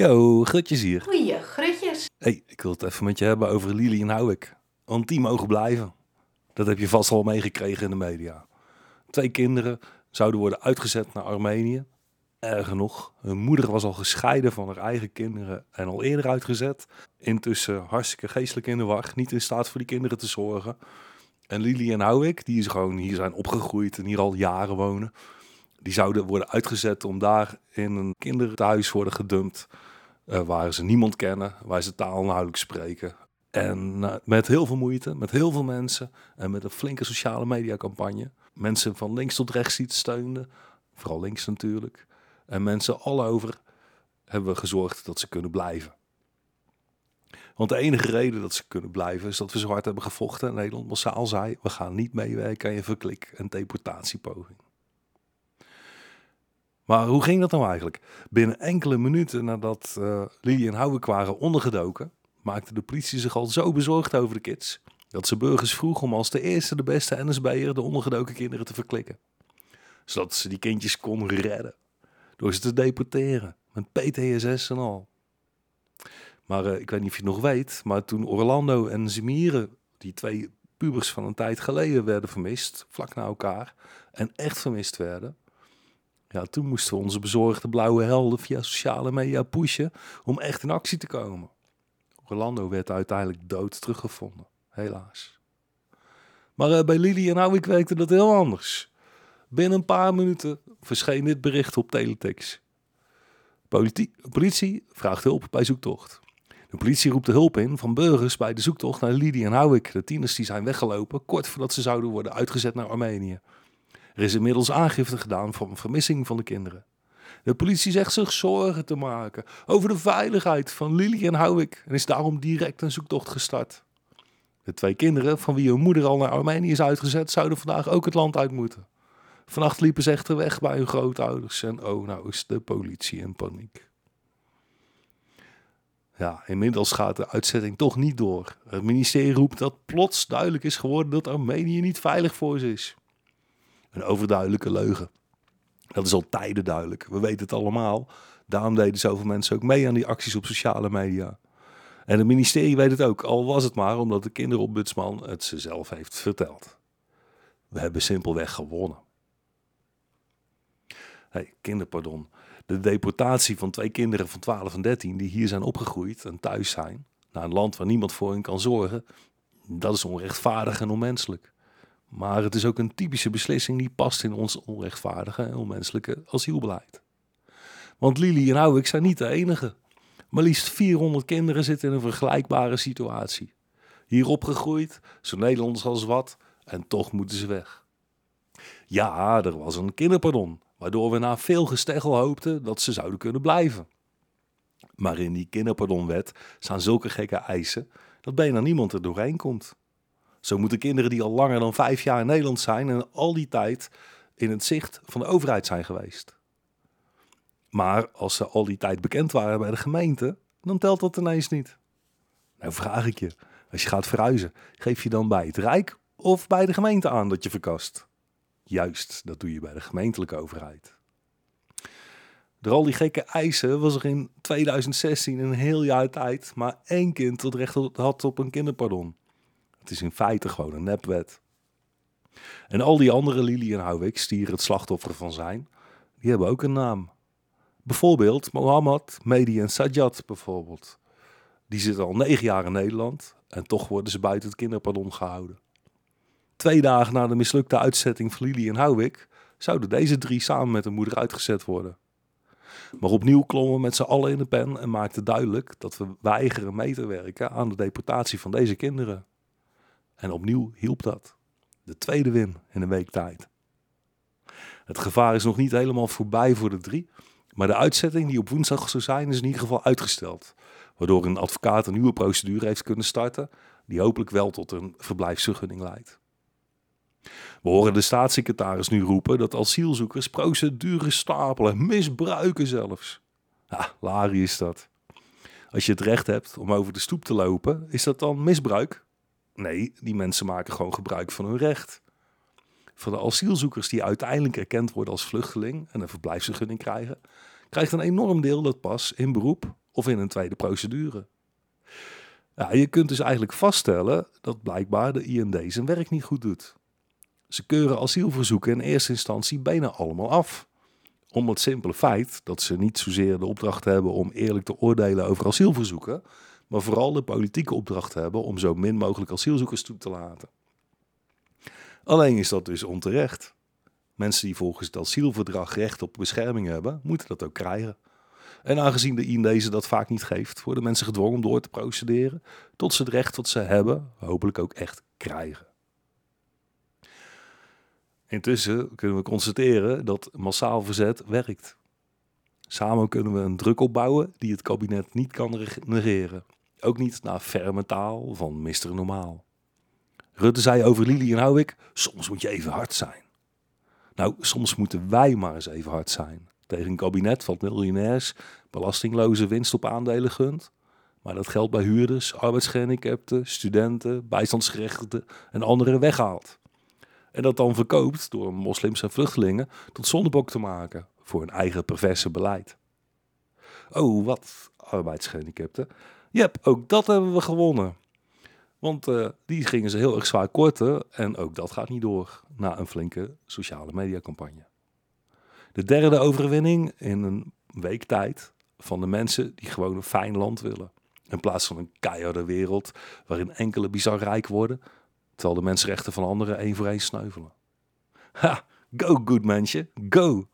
Yo, Grutjes hier. Goeie grutjes. hey, ik wil het even met je hebben over Lili en Houwik. Want die mogen blijven. Dat heb je vast al meegekregen in de media. Twee kinderen zouden worden uitgezet naar Armenië. Erger nog, hun moeder was al gescheiden van haar eigen kinderen en al eerder uitgezet. Intussen hartstikke geestelijk in de war, niet in staat voor die kinderen te zorgen. En Lili en Houwik, die is gewoon hier zijn opgegroeid en hier al jaren wonen. Die zouden worden uitgezet om daar in een kinderthuis worden gedumpt. eh, waar ze niemand kennen, waar ze taal nauwelijks spreken. En eh, met heel veel moeite, met heel veel mensen en met een flinke sociale mediacampagne. Mensen van links tot rechts het steunden, vooral links natuurlijk. En mensen all over hebben we gezorgd dat ze kunnen blijven. Want de enige reden dat ze kunnen blijven is dat we zo hard hebben gevochten. En Nederland massaal zei, we gaan niet meewerken aan je verklik- en deportatiepoging. Maar hoe ging dat nou eigenlijk? Binnen enkele minuten nadat uh, Lili en Houwek waren ondergedoken, maakte de politie zich al zo bezorgd over de kids, dat ze burgers vroeg om als de eerste de beste NSB'er de ondergedoken kinderen te verklikken. Zodat ze die kindjes konden redden, door ze te deporteren, met PTSS en al. Maar uh, ik weet niet of je het nog weet, maar toen Orlando en Zemire, die twee pubers van een tijd geleden, werden vermist, vlak na elkaar, en echt vermist werden, ja, toen moesten we onze bezorgde blauwe helden via sociale media pushen om echt in actie te komen. Orlando werd uiteindelijk dood teruggevonden, helaas. Maar uh, bij Lili en Houwik werkte dat heel anders. Binnen een paar minuten verscheen dit bericht op teletext. Politie, politie vraagt hulp bij zoektocht. De politie roept de hulp in van burgers bij de zoektocht naar Lili en Houwik, de tieners die zijn weggelopen kort voordat ze zouden worden uitgezet naar Armenië. Er is inmiddels aangifte gedaan van vermissing van de kinderen. De politie zegt zich zorgen te maken over de veiligheid van Lili en Houwik en is daarom direct een zoektocht gestart. De twee kinderen, van wie hun moeder al naar Armenië is uitgezet, zouden vandaag ook het land uit moeten. Vannacht liepen ze echter weg bij hun grootouders en oh, nou is de politie in paniek. Ja, inmiddels gaat de uitzetting toch niet door. Het ministerie roept dat plots duidelijk is geworden dat Armenië niet veilig voor ze is. Een overduidelijke leugen. Dat is al tijden duidelijk. We weten het allemaal. Daarom deden zoveel mensen ook mee aan die acties op sociale media. En het ministerie weet het ook, al was het maar omdat de kinderombudsman het ze zelf heeft verteld. We hebben simpelweg gewonnen. Hey, kinderpardon. De deportatie van twee kinderen van 12 en 13 die hier zijn opgegroeid en thuis zijn, naar een land waar niemand voor hen kan zorgen, dat is onrechtvaardig en onmenselijk. Maar het is ook een typische beslissing die past in ons onrechtvaardige en onmenselijke asielbeleid. Want Lili en Houwik zijn niet de enige. Maar liefst 400 kinderen zitten in een vergelijkbare situatie. Hier opgegroeid, zo Nederlands als wat, en toch moeten ze weg. Ja, er was een kinderpardon, waardoor we na veel gesteggel hoopten dat ze zouden kunnen blijven. Maar in die kinderpardonwet staan zulke gekke eisen dat bijna niemand er doorheen komt. Zo moeten kinderen die al langer dan vijf jaar in Nederland zijn en al die tijd in het zicht van de overheid zijn geweest. Maar als ze al die tijd bekend waren bij de gemeente, dan telt dat ineens niet. Nou vraag ik je, als je gaat verhuizen, geef je dan bij het Rijk of bij de gemeente aan dat je verkast? Juist, dat doe je bij de gemeentelijke overheid. Door al die gekke eisen was er in 2016 een heel jaar tijd maar één kind dat recht had op een kinderpardon. Het is in feite gewoon een nepwet. En al die andere Lili en Houwiks die hier het slachtoffer van zijn, die hebben ook een naam. Bijvoorbeeld Mohammed, Mehdi en Sajjad bijvoorbeeld. Die zitten al negen jaar in Nederland en toch worden ze buiten het kinderpardon gehouden. Twee dagen na de mislukte uitzetting van Lili en Houwik zouden deze drie samen met hun moeder uitgezet worden. Maar opnieuw klommen we met z'n allen in de pen en maakten duidelijk dat we weigeren mee te werken aan de deportatie van deze kinderen. En opnieuw hielp dat. De tweede win in een week tijd. Het gevaar is nog niet helemaal voorbij voor de drie. Maar de uitzetting die op woensdag zou zijn is in ieder geval uitgesteld. Waardoor een advocaat een nieuwe procedure heeft kunnen starten. Die hopelijk wel tot een verblijfsvergunning leidt. We horen de staatssecretaris nu roepen dat asielzoekers procedures stapelen, misbruiken zelfs. Ja, lari is dat. Als je het recht hebt om over de stoep te lopen, is dat dan misbruik? Nee, die mensen maken gewoon gebruik van hun recht. Van de asielzoekers die uiteindelijk erkend worden als vluchteling en een verblijfsvergunning krijgen, krijgt een enorm deel dat pas in beroep of in een tweede procedure. Ja, je kunt dus eigenlijk vaststellen dat blijkbaar de IND zijn werk niet goed doet. Ze keuren asielverzoeken in eerste instantie bijna allemaal af. Om het simpele feit dat ze niet zozeer de opdracht hebben om eerlijk te oordelen over asielverzoeken, maar vooral de politieke opdracht hebben om zo min mogelijk asielzoekers toe te laten. Alleen is dat dus onterecht. Mensen die volgens het asielverdrag recht op bescherming hebben, moeten dat ook krijgen. En aangezien de IND dat vaak niet geeft, worden mensen gedwongen om door te procederen tot ze het recht wat ze hebben, hopelijk ook echt krijgen. Intussen kunnen we constateren dat massaal verzet werkt. Samen kunnen we een druk opbouwen die het kabinet niet kan negeren. Ook niet naar ferme taal van Mr. Normaal. Rutte zei over Lili en Houwik, soms moet je even hard zijn. Nou, soms moeten wij maar eens even hard zijn. Tegen een kabinet van miljonairs belastingloze winst op aandelen gunt. Maar dat geld bij huurders, arbeidsgehandicapten, studenten, bijstandsgerechtigden en anderen weghaalt. En dat dan verkoopt door moslims en vluchtelingen tot zondebok te maken voor hun eigen perverse beleid. Oh, wat arbeidsgehandicapten. Jep, ook dat hebben we gewonnen. Want uh, die gingen ze heel erg zwaar korten en ook dat gaat niet door na een flinke sociale mediacampagne. De derde overwinning in een week tijd van de mensen die gewoon een fijn land willen. In plaats van een keiharde wereld waarin enkele bizar rijk worden, terwijl de mensenrechten van anderen één voor één sneuvelen. Ha, go good mensje, go!